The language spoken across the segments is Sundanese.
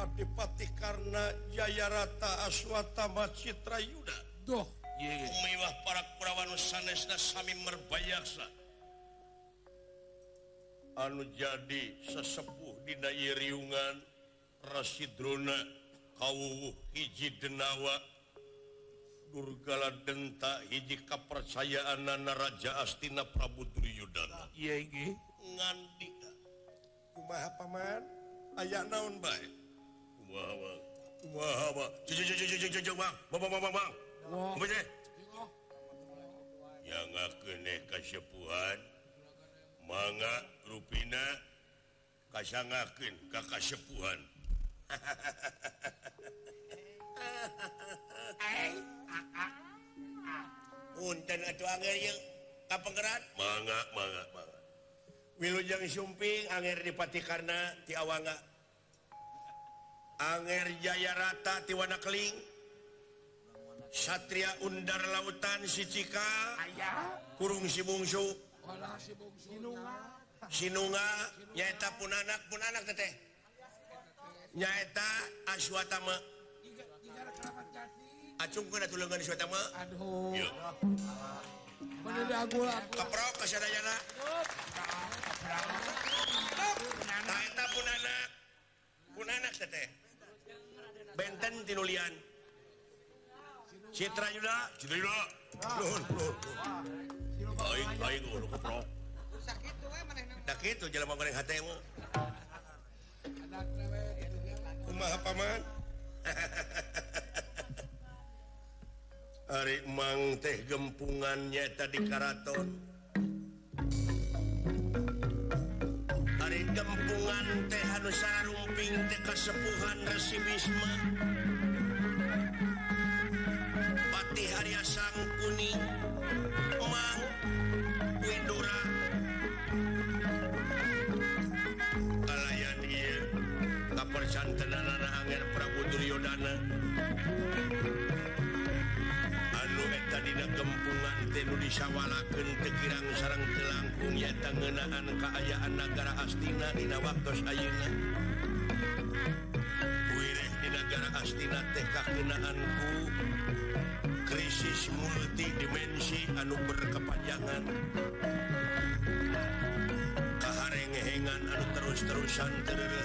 Adipati karena Jaya Rata Aswatama Citra Yuda Duh, Umiwah para kurawan sanesna sami merbayaksa anu jadi sesepuh dina ieu riungan Rasidrona kawuwuh hiji denawa Durgala denta hiji kepercayaan Nana Raja Astina Prabu Duryudana ngandi kumaha paman? Aya naon bae? Kumaha kumaha bang bang bang bang kumaha yang ngakene kasepuhan manga rupina kasangakeun ka kasepuhan punten atuh angger yang kapenggerat mangga mangga mangga. Wilujeng sumping angger dipati karena ti awanga angger jaya rata ti Wanakeling satria undar lautan si cika. Kurung si bungsu. Sinunga nyaeta pun anak pun anak teteh. Nyaeta aswatama. Acung kena tulungan suatu mah. Aduh. Yuk. Mana dah. Keprok ke sana eta pun anak. Pun anak teteh. Benten tinulian. Citra Yuda. Citra Yuda. Luhun, luhun. Aing, aing keprok. Sakit tuh mana? Sakit tuh jalan mau goreng. Kumaha paman? Ari Mang teh gempungannya tadi Karaton. Ari gempungan teh anu sarumping teh kasepuhan Resi Bisma Pati Harya Sang Kuning Mang Widura. Kalayan ieu Kapercantenan anak Prabu Duryodana. kampungan Tenudisawalaken Tekirang sarang telangkungnya tangenaan keayaan negara Astina Dina waktu Ayeuna. Wireh di negara Astina TK kenaanku krisis multidimensi anu berkepanjangan. Keharengehengan anu terus-terusan terjadian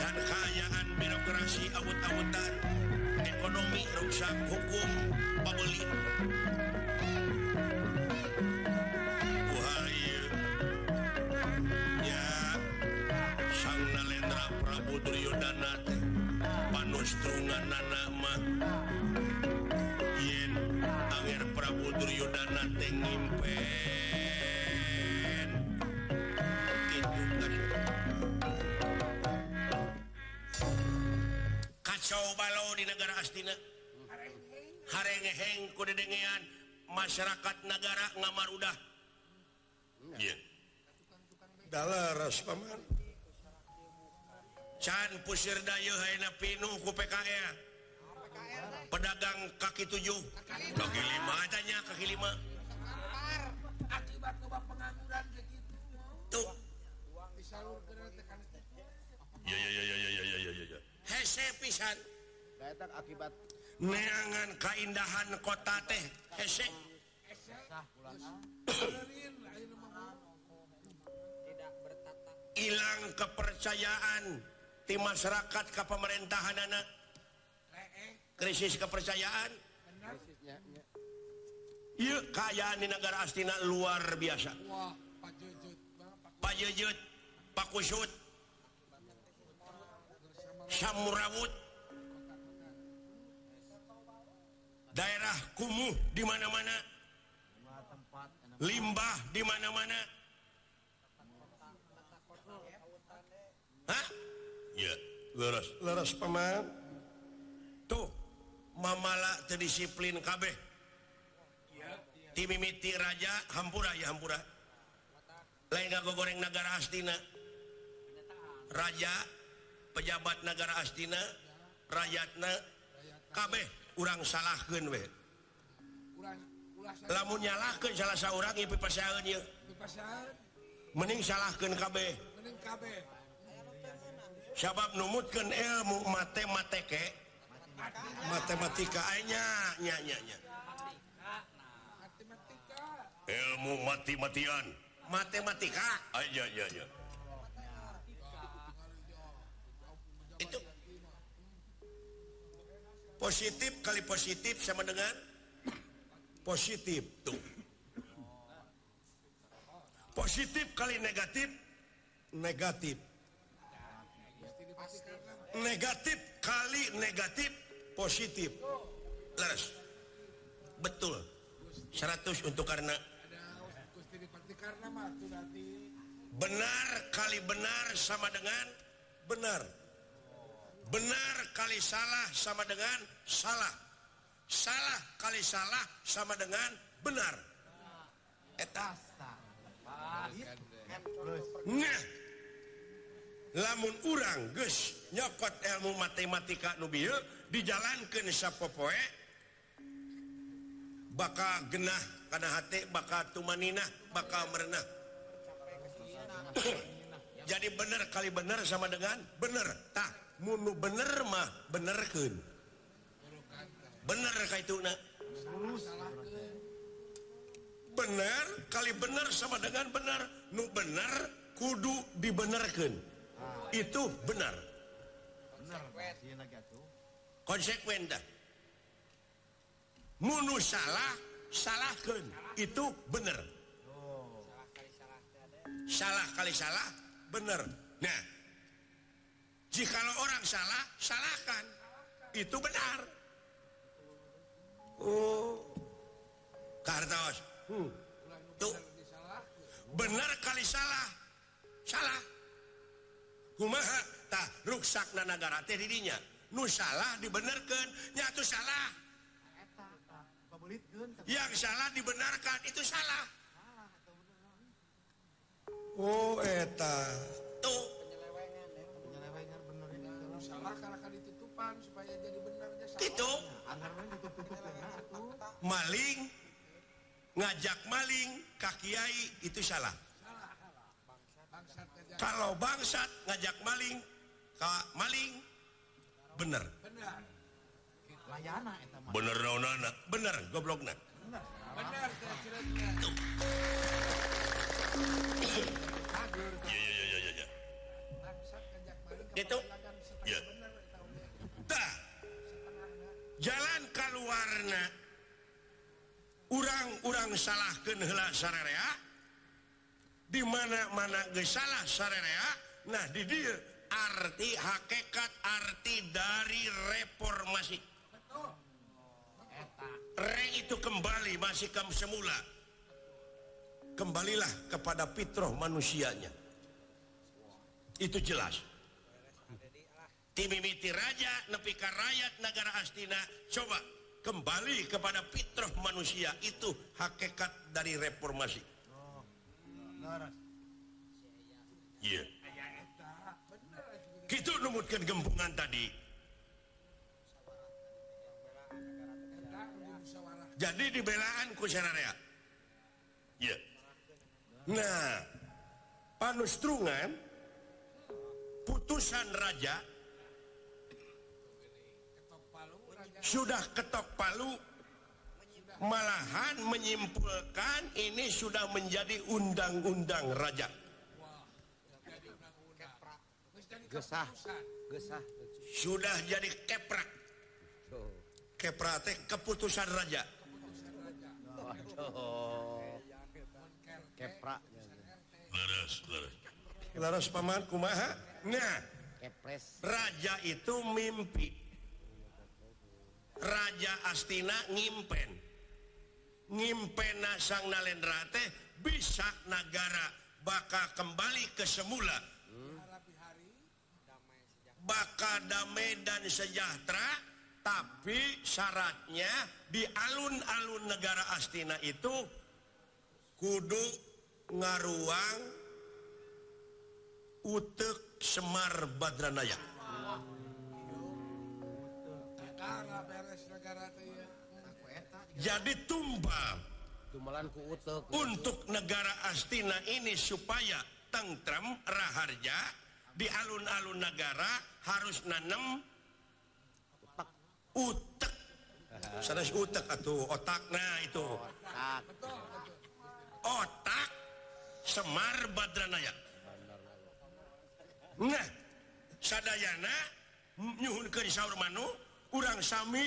Cankayaan birokrasi awut-awutan ekonomi ruksak hukum pembeli ya sang Nalendra Prabu Duryodana panstrungan nanama yen Anger Prabu Duryudana tengimpen. Kacau balau di negara Astina. Harengeheng kudedengean masyarakat negara ngamar udah yeah. dalaras paman. Can pusir dayu hayna pinuh ku PKR pedagang kaki 7 kaki 5 tanya kaki 5 akibat pengangguran begitu tuh. Uang disalur ya ya ya ya ya ya ya ya. Hese pisan. Datang akibat neangan keindahan kota teh hese. Hilang kepercayaan di masyarakat ke pemerintahan anak. krisis kepercayaan. Yuk keayaan di negara Astina luar biasa. Pak Jujud Pak Kusut Samurawut. Daerah kumuh di mana-mana. Limbah di mana-mana. Hah? Ya, leres, leres paman. Tuh, mamala terdisiplin kabeh. Timimiti Raja Hampura ya Hampura. Lain nganggo goreng negara Astina. Raja pejabat negara Astina rakyatna kabeh. Urang salahkeun we. Lamun nyalahkeun salah seorang ipi pasangannya mending salahkeun kabeh. Sabab numutkeun ilmu matematika nya nya nya nya. Matematika. ilmu mati-matian matematika? Aja ya ya itu positif kali positif sama dengan? Positif. Tuh. Positif kali negatif? Negatif. Negatif kali negatif positif. Leres. Betul. 100 untuk karena benar kali benar sama dengan benar. Benar kali salah sama dengan salah. Salah kali salah sama dengan benar. Eta. Nah lamun urang geus nyokot ilmu matematika nu dijalankanpopoe bakal genah karena hati bakal tumaninah bakal merenah. Jadi bener kali bener sama dengan bener tak munu bener mah benerkeun. Bener itu bener kali bener sama dengan bener nu bener kudu dibenerkan itu benar bener. Konsekuen dah. Munu salah salahkeun itu bener salah kali salah bener nah jikalau orang salah salahkan. Itu benar. Oh. Kartos. Hmm. benar kali salah. Salah. Kumaha? Tah ruksakna negara teh didinya nu salah dibenerkeun nyatu salah. Yang salah dibenarkan itu salah. Oh eta. Tuh salah karena ditutupan supaya jadi benarnya salah. itu. Maling. Ngajak maling ka kiai itu salah. Kalau bangsat ngajak maling ka maling bener. Bener nana. bener goblok itu. Jalan kalau warna orang-orang salah kenla sarea dimana-mana salah sarea nah di dia. arti hakekat arti dari reformasi. Re itu kembali masih kamu semula. Kembalilah kepada fitrah manusianya. Itu jelas. Timimiti raja nepi rakyat negara astina coba kembali kepada fitrah manusia. Itu hakikat dari reformasi. Oh, iya. yeah. Gitu numutkan gempungan tadi. Jadi dibelaan ku sararea iya. Nah panustrungan putusan raja sudah ketok palu malahan menyimpulkan ini sudah menjadi undang-undang raja gesah. Gesah. Sudah jadi keprak. Keprak teh keputusan raja. Keprak. Laras laras. Laras paman kumaha? Nah Kepres. raja itu mimpi. Raja astina ngimpen. Ngimpena sang nalendra teh bisa negara bakal kembali ke semula. Bakal damai dan sejahtera tapi syaratnya di alun-alun negara Astina itu kudu ngaruang utek Semar Badranaya ya. jadi utek. untuk negara Astina ini supaya tentrem raharja di alun-alun negara harus nanem utek. Sana utek atau otak. Nah itu. Otak, otak Semar Badranaya. Nah sadayana nyuhun ke sahur manu kurang sami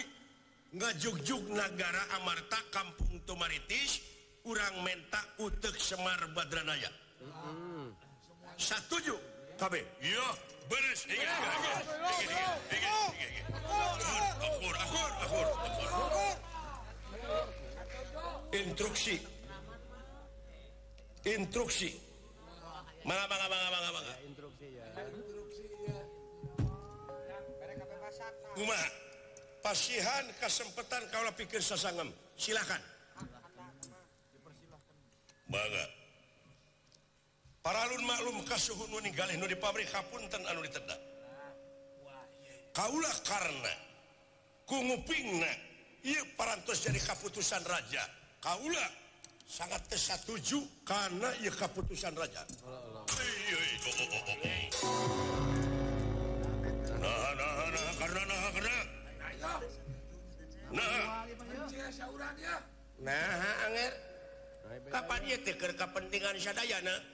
ngajugjug negara Amarta Kampung Tumaritis kurang menta utek Semar Badranaya. Satuju Tabii. Yo, Barış. Ne gel gel gel. Ne gel ne gel. Instruksi. Instruksi. Mana mana mana Instruksi ya. Pasihan kesempatan kalau pikir sasangem. Silakan. Bangga. paralun maklum kasuhun ningali nu di pabrik hapunten anu ditedak. Kaulah karena kungupingna ieu parantos jadi kaputusan raja. Kaulah sangat tersatuju karena ieu kaputusan raja. Nah nah nah karena nah karena. Nah. Nah anger kapan ieu teh kepentingan sadayana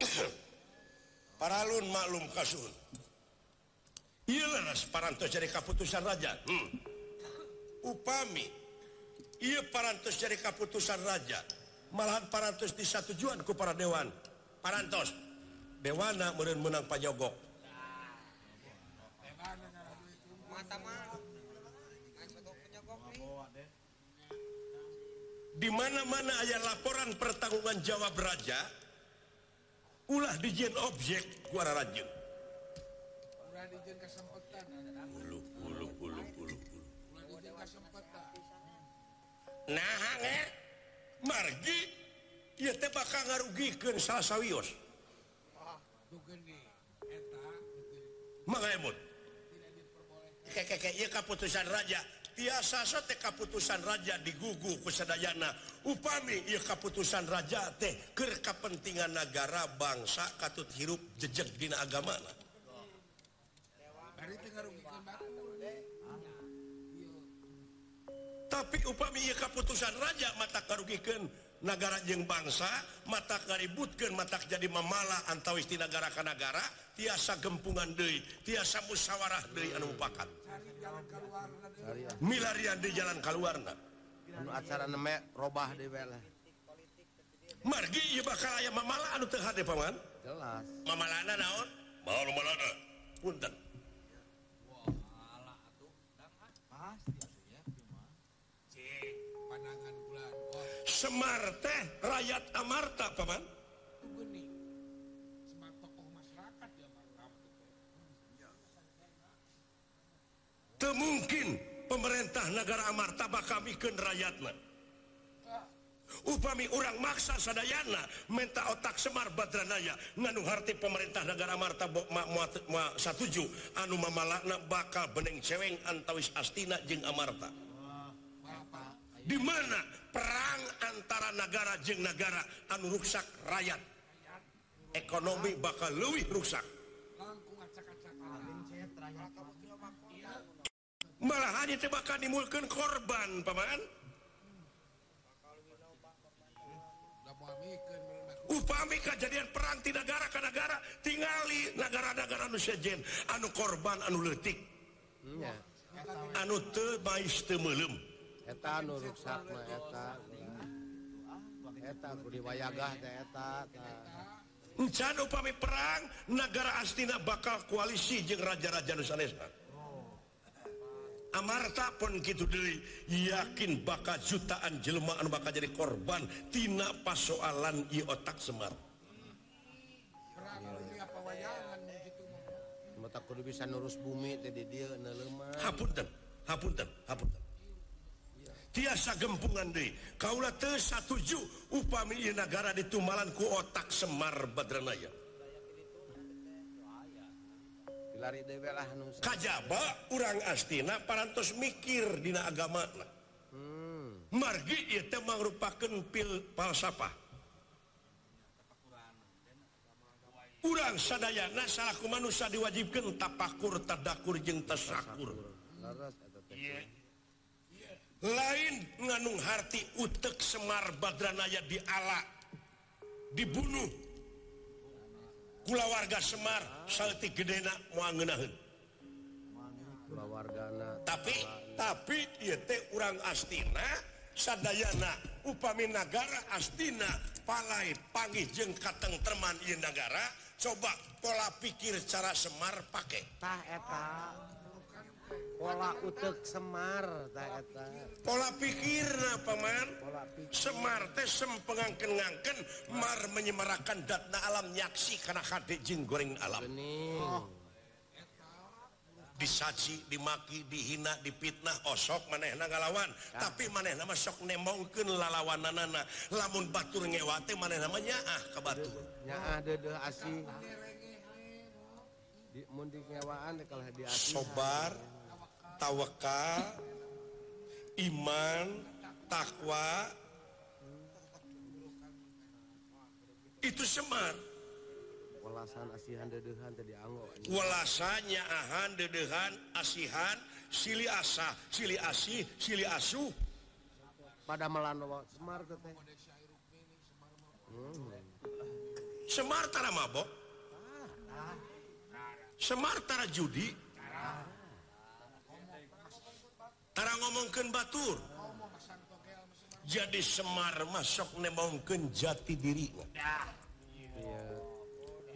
paralun maklum kasun. Parantos jadi kaputusan raja? Hmm. upami ia parantos jadi kaputusan raja. Malahan parantos di satu tujuanku para dewan. Parantos dewana meureun menang pajogok di mana-mana aya laporan pertanggungan jawab raja ulah dijieun objek kuara rajin. Nah eh? margi ieu teh bakal ngarugikeun salah sawios mengemut kekeke ieu keputusan raja tiasa sote keputusan raja digugu kesadayana upami ia keputusan raja teh ke kepentingan negara bangsa katut hirup jejak dina agama. Tapi upami ia keputusan raja mata karugikan negara jeng bangsa mata kaributkan mata jadi memala antawis di negara ke negara tiasa gempungan deui tiasa musyawarah deui anu upakat milarian di jalan kaluarna. acara nemek robah di bela Margi iya bakal ayah mamala anu tengah deh paman? Jelas. Mamalana naon? Mau mamalana punten. Semar teh rakyat Amarta paman. Masyarakat mungkin pemerintah negara Amarta kami mikeun rakyatna. Upami orang maksa Sadayana minta otak Semar Badranaya nganuharti pemerintah negara Martabok satuju anu mamalakna bakal beneng ceweng antawis Astina jeung Amarta. Di mana perang antara negara jeung negara anu ruksak rakyat? Ekonomi bakal luwih ruksak. malahan bakal dimulkan korban Paman. Upami kejadian perang di negara ke negara tinggali negara-negara sejen, anu korban anu letik anu tebaik temelum Eta anu rusak na Eta. Eta anu diwayagah na Eta Encan upami perang negara Astina bakal koalisi jeung raja-raja Nusanesna Amarta pun gitu diri. Yakin bakal jutaan jelmaan bakal jadi korban. Tina pasoalan i otak semar. Mata kudu bisa nurus bumi tadi dia nelemah hapunten hapunten hapunten. Tiasa gempungan deh. Kaulah teu satuju upami negara ditumalan ku otak semar badranaya Kajba urang astina parantos mikir dina agama hmm. margi teh mangrupakeun pil falsafah kurang sadayana salahku manusia diwajibkan tapakur tadakur jeung tasakur yeah. yeah. lain nganung harti utek Semar Badranaya di ala dibunuh kula warga Semar salti gedena muangenahan tapi tapi yete urang Astina Sadayana upami negara Astina palai panggih jeng kateng teman negara coba pola pikir cara Semar pakai tak eta. pola utek Semar pola pikir Paman Semarte teh sempengangken ngangken Mar menyemarakan datna alam nyaksi karena Hadjin goreng alam. Oh. disaji dimaki dihina dipitnah osok maneh ngalawan. Tapi maneh nama sok nemongken lalawananana. Lamun Batur ngewate maneh namanya ah ke Batu asing sobar. Tawakal iman takwa itu semar. Welasan asihan deudeuhan teh dianggo welasanya ahan dedehan asihan sili asa sili asih sili asuh. Pada melano semar teh. Teh Semar tara mabok. Semar tara judi Tara ngomongken Batur. Jadi Semar masuk nemongken jati diri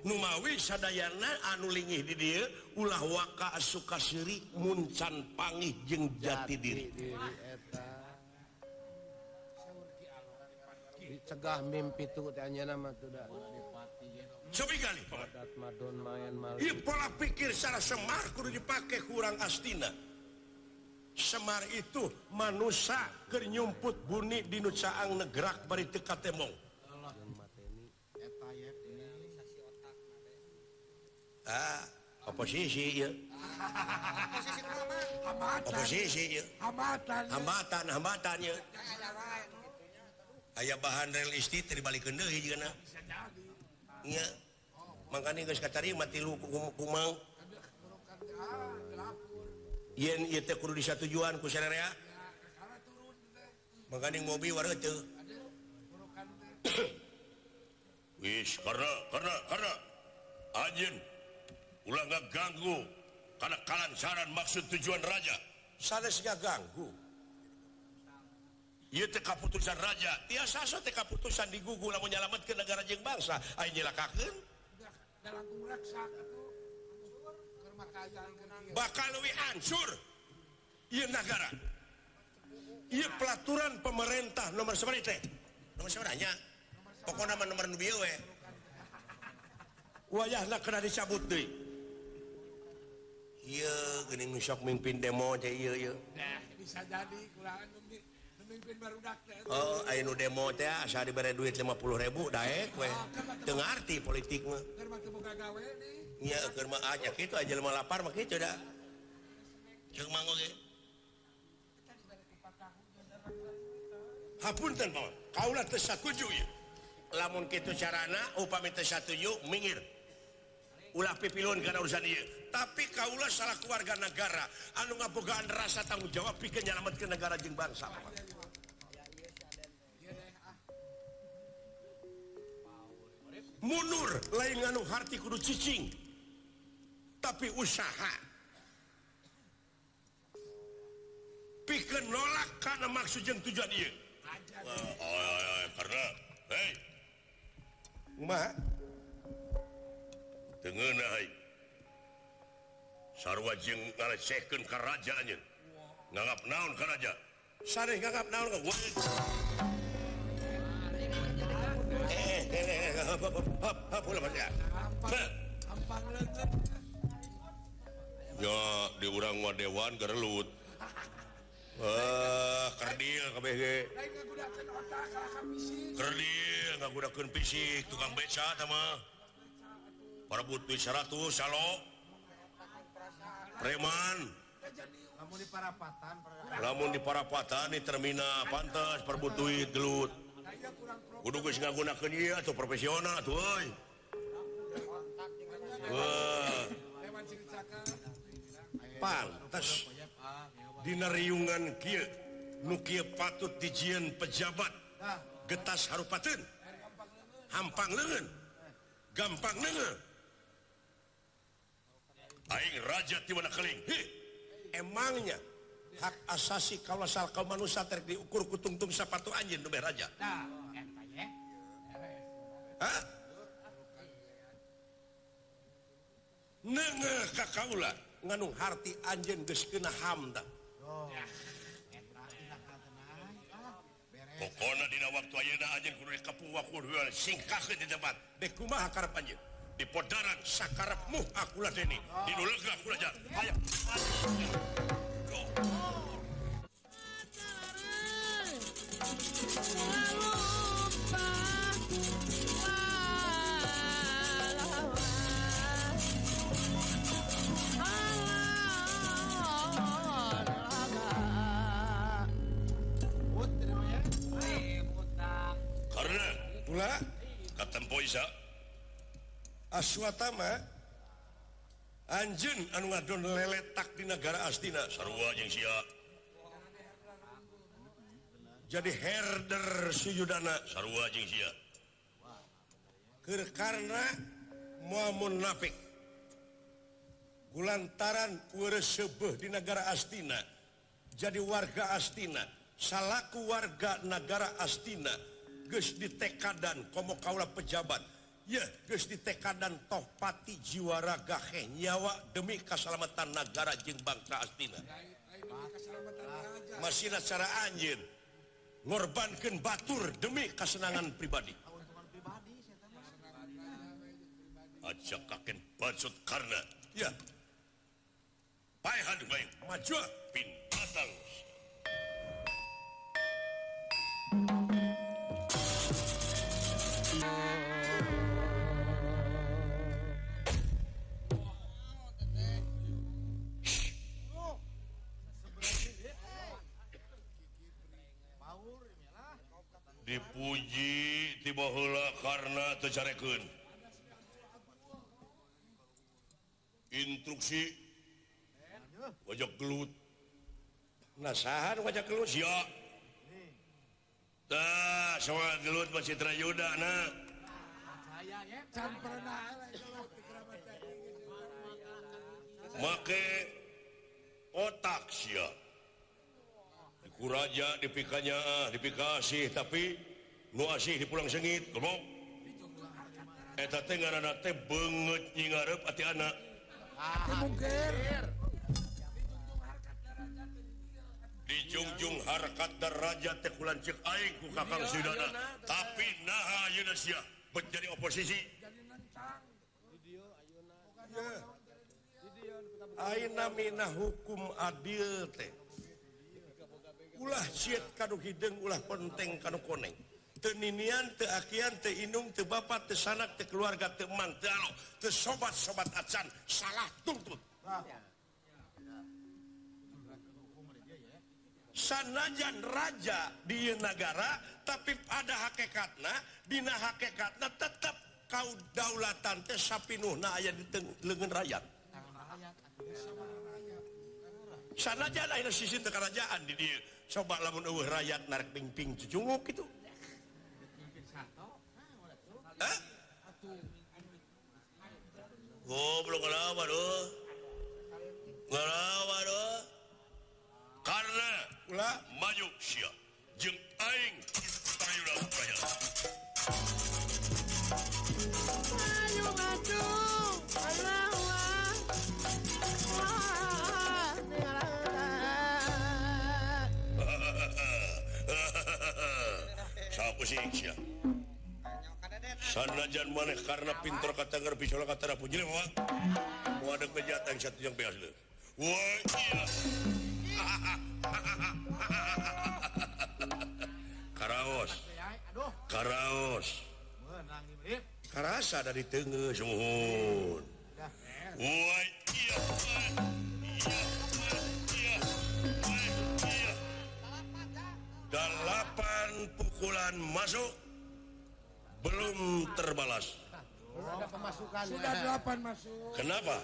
Numawi Sadayana anulingih di dia ulah waka suka Siri Muncan pangih jeng jati diri. cegah mimpi tuh tanya nama teu dah. Coba kali. Pola pikir secara semar kudu dipakai kurang astina. Semar itu manusia kenyumput bunyi di nucaang negerak bari teu katemong. Ah, oposisi ya. Oposisi ya. Hambatan. Hambatan, hambatan ya. Aya bahan rel isti teu dibalikeun deui jeung Iya. Makanya geus katarima tilu kumang. yen teh kudu disatujuan ku syariah mengandung mobil warna itu wis karena karena karena anjeun ulah nggak ganggu karena kalan saran maksud tujuan raja sanes nggak ganggu Iya teh kaputusan raja, tiasa so teh kaputusan digugu lah menyelamatkan negara jeng bangsa, ayo nyelakakan. Dalam kumrak saat itu, kermakayaan bakal lebih hancur. Ia negara. Ia pelaturan pemerintah. Nomor seperti teh nomor sebenarnya pokoknya nama nomor dua we wayahna kena dicabut deh. Iya gini nusok mimpin demo aja iya iya. Nah, bisa jadi kurang mimpin baru dakte oh ayo demo teh asa diberi duit lima puluh ribu daek we. Ah, Politik mah terima kebuka gawe nih. nya keur mah ah, aja kitu aja lemah lapar mah begitu dah. Hapunten paman kaulah satuju ieu. lamun kitu carana upami teu satuju minggir ulah pipilun kana urusan ieu. tapi kaulah salah keluarga negara. Anu ngabogaan rasa tanggung jawab pikeun nyelametkeun negara jeung bangsa. Paman mundur lain anu harti kudu cicing. tapi usaha pikir nolak karena maksud yang tujuan dia oh, oh, oh, karena hey. Tengena, hey. sarwa ngalecehkan kerajaannya nganggap naon keraja sari nganggap naon ke eh, eh, eh, hap, eh, eh, hap, eh, eh, eh, ya di urang wa Dewan gerlut eh kerdil kabeh ge. Lain ngagudakeun otak kalahkan KBG kerdil ngagudakeun fisik tukang beca sama parebut duit 100 salo preman. Lamun di parapatan. Lamun di parapatan di terminal pantas perebut duit gelut. Kudu geus ngagunakeun ieu atuh profesional atuh euy. Wah, pantas. Dinariungan Ki kieu patut dijieun pejabat. Getas harupateun. hampang lengan gampang lengan Aing Raja ti mana keling emangnya hak asasi kalau asal kau manusia ter diukur kutungtung sepatu anjing demi raja? Nengah kakaula nganung harti geus kena hamda. Pokona dina waktu ayeuna anjeun kudu kapuwa kudu singkahkeun di tempat. Dek kumaha karep anjeun? Di podaran sakarepmu akulah deni. Dinuleuk aku lajar. Hayang. pula Kaptenpoisa aswatama Anjun anu ngadon leletak di negara Astina. Sarua jeung sia. Jadi herder sujudana Sarua jeung sia. Keur karena moal munafik kulantaran weures seubeuh di negara Astina. Jadi warga Astina. Salaku warga negara Astina. geus di komo Kaula pejabat. Ya geus di toh pati jiwa raga heh nyawa demi keselamatan negara jeng bangsa Astina. Masih cara anjir ngorbankan batur demi kesenangan pribadi. Aja kaken bacut karena ya Pahan baik maju ah, pin batang tibola karena tercarekan instruksi. Wajah gelut. Nasahan wajah gelut. Ya. Tah soal gelut Pak Citra Yuda nah make otak sia. Dikuraja dipikanya ah, dipikasih tapi lu asih di pulang sengit ngomong eta teh ngaranna teh beungeut nyigareup ati anak. Mungkir dijungjung harkat derajat teh kulan cek aing ku Kakang sidana tapi naha ayeuna sia. Menjadi oposisi. Aina mina hukum adil teh. Ulah siet kadu hideng ulah penting kanu koneng. teninian teakian teinung teu sanak te keluarga teu tealo te sobat sobat acan. Salah tuntut. Sanajan raja di negara tapi ada hakikatna dina hakikatna tetap kau daulatan teh sapinuhna aya di lengan rakyat. Sanajan aya sisi kerajaan di dia coba lamun eueuh rakyat narik ping-ping cucunguk gitu goblok karena ulah maju siap jeng aing. Sayuran bayar Ayo batu, Allah Wah, sanajan maneh karena pintor kata bisa kata puji ada kejahatan satu yang beas Karaos. Karaos. Karasa dari Tengah Suhun Wah iya. Dalapan pukulan masuk. Belum terbalas. Sudah delapan masuk. Kenapa?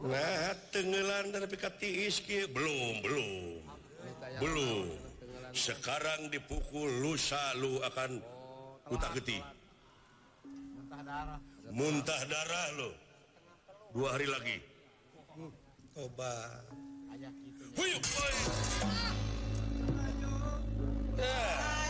Nah, tenggelan dan pikati iski belum, belum, belum. Sekarang dipukul lusa lu akan utak geti, muntah darah muntah darah lo. Dua hari lagi. Coba. Huyuk. Ya.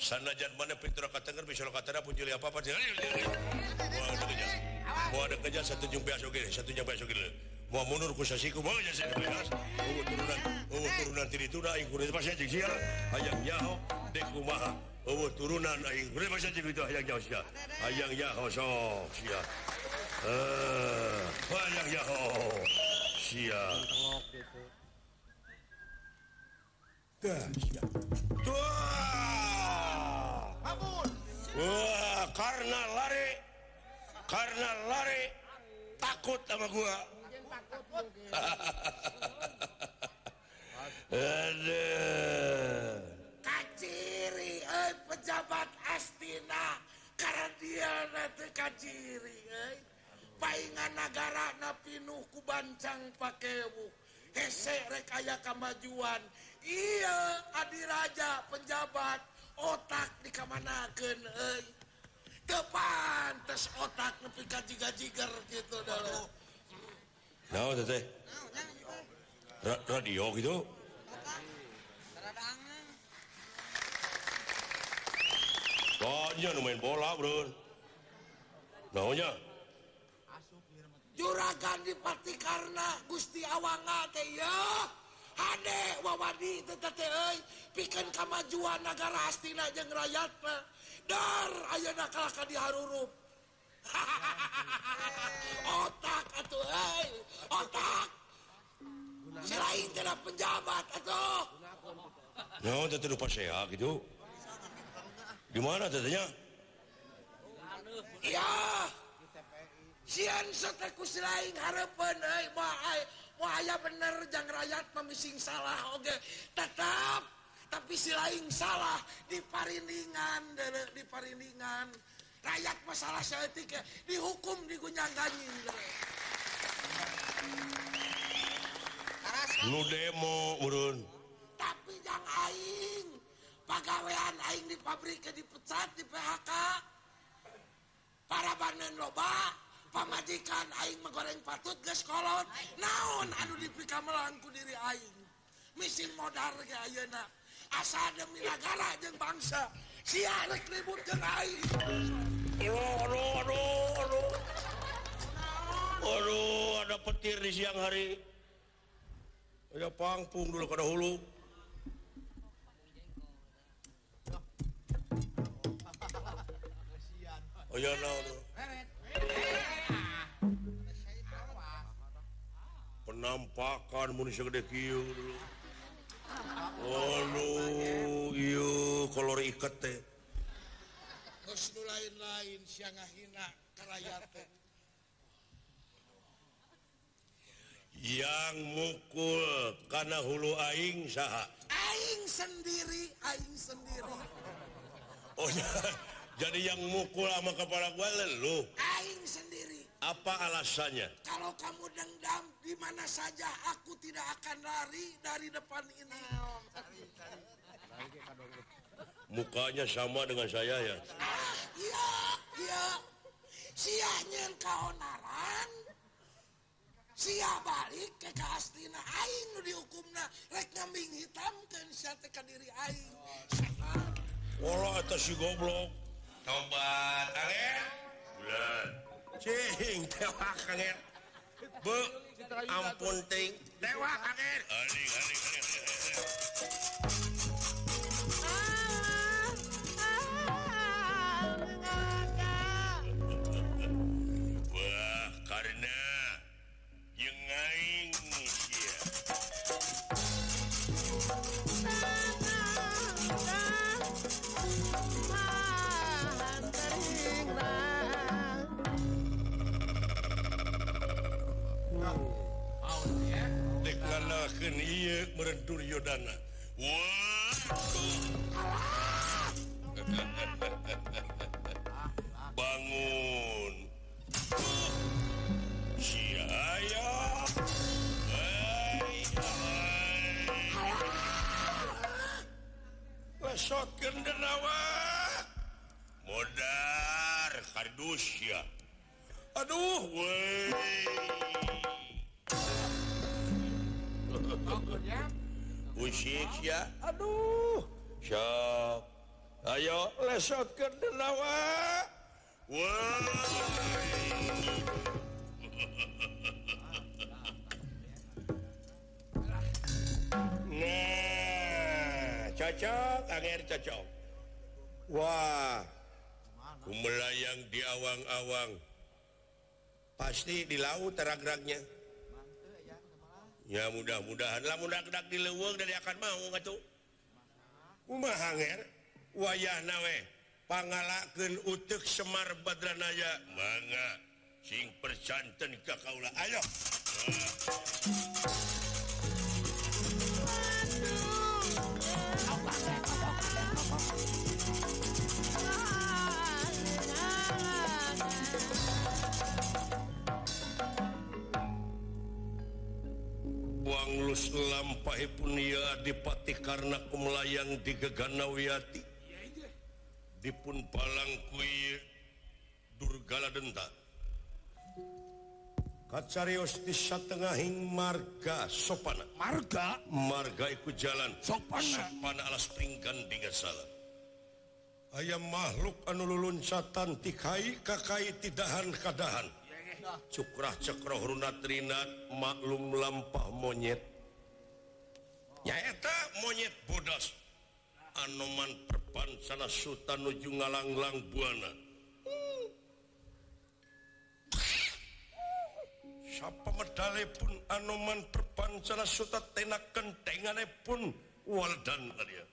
sanajan mana pintu katakan bisa katana pun jeli apa-apa mau ada kerja, mau ada kerja satu jumpa esok gini satu jumpa esok gini mau mundur ku sasiku mau aja saya kebelas turunan oh turunan tiri tuna aing kurit pas cek sia hayang yaho dek kumaha uwu turunan aing kurit pas cek itu hayang yaho sia hayang yaho so sia eh hayang yaho sia Wah, karena lari karena lari takut sama gua. Kaciri eh, pejabat Astina karena dia nanti kaciri eh. paingan negara pinuh ku bancang pakai wuh hesek rekaya kemajuan Iya Adiraja penjabat otak dikamanaken depantes otak nepikan jiga-jiger gitu dulu no, radio gitu. Banyak main bola bro Naunya? juragan dipati karena Gusti Awanga teh Ade wawadi tete pikan kemajuan negara Astina jeung rakyatna. Dar ayeuna kalaka di harurup otak atuh euy. Otak. Selain tidak penjabat atuh. Nah, itu lupa saya gitu. Di mana tadinya? Iya. Eh, aya bener jangan rakyat memising salah Oke okay. tetap tapi si lain salah diparingan diparingan rakyat masalah seetik dihukum digunyang ganyi lu demo urun. Tapi yang aing pegawaian aing di pabrik dipecat di PHK para banen loba. pamajikan Aing menggoreng patut geskolot naon? Aduh dipika melangku diri Aing. Misin modar Ayeuna. Asa demi negara jeung bangsa. Siarek ribut jeung Aing. Aduh aduh aduh aduh. Aduh ada petir di siang hari. Ada pangpung dulu kada hulu. Oh ya, no, no. nu lain-lain yang mukul karena hulu Aing sah Aing sendiri Aing sendiri. Oh jadi yang mukul sama kepala gue lu Aing sendiri. apa alasannya? Kalau kamu dendam di mana saja aku tidak akan lari dari depan ini. Mukanya sama dengan saya ya? Ah, iya iya. Siahnya kau naran. Siah balik ke keastina aing nu dihukumna. Rek ngambing hitam kan sia teh ka diri aing. Wala atas si goblok. Tobat ale. Bulan. Cing, tewa ampun tewa ya Aduh. So, ayo lesot ke denawa nah cocok akhir cocok. Wah. Melayang di awang-awang. Pasti di laut teragraknya ya mudah-mudahanlah mudah-dak di leweng dari akan mau tuh? Umahanger wayah nawe pangalaken utek Semar Badranaya. Mangga sing percanten ka kaula. Ayo. alus lampahipun ya dipati karena kumlayang digeganawiati dipun palang kuir Durgala denta kacarios di satengahing marga sopana. Marga? Marga iku jalan. Sopana? Sopana alas pringgan diga salah ayam makhluk anu luluncatan tikai kakai tidahan kadahan. Cukrah cekroh runat rinat maklum lampah monyet. nyaeta monyet bodas. Anoman perpan sana Suta nuju ngalanglang Buana. Siapa medale pun Anoman perpan sana Suta tenak kentengane pun Waldan kalian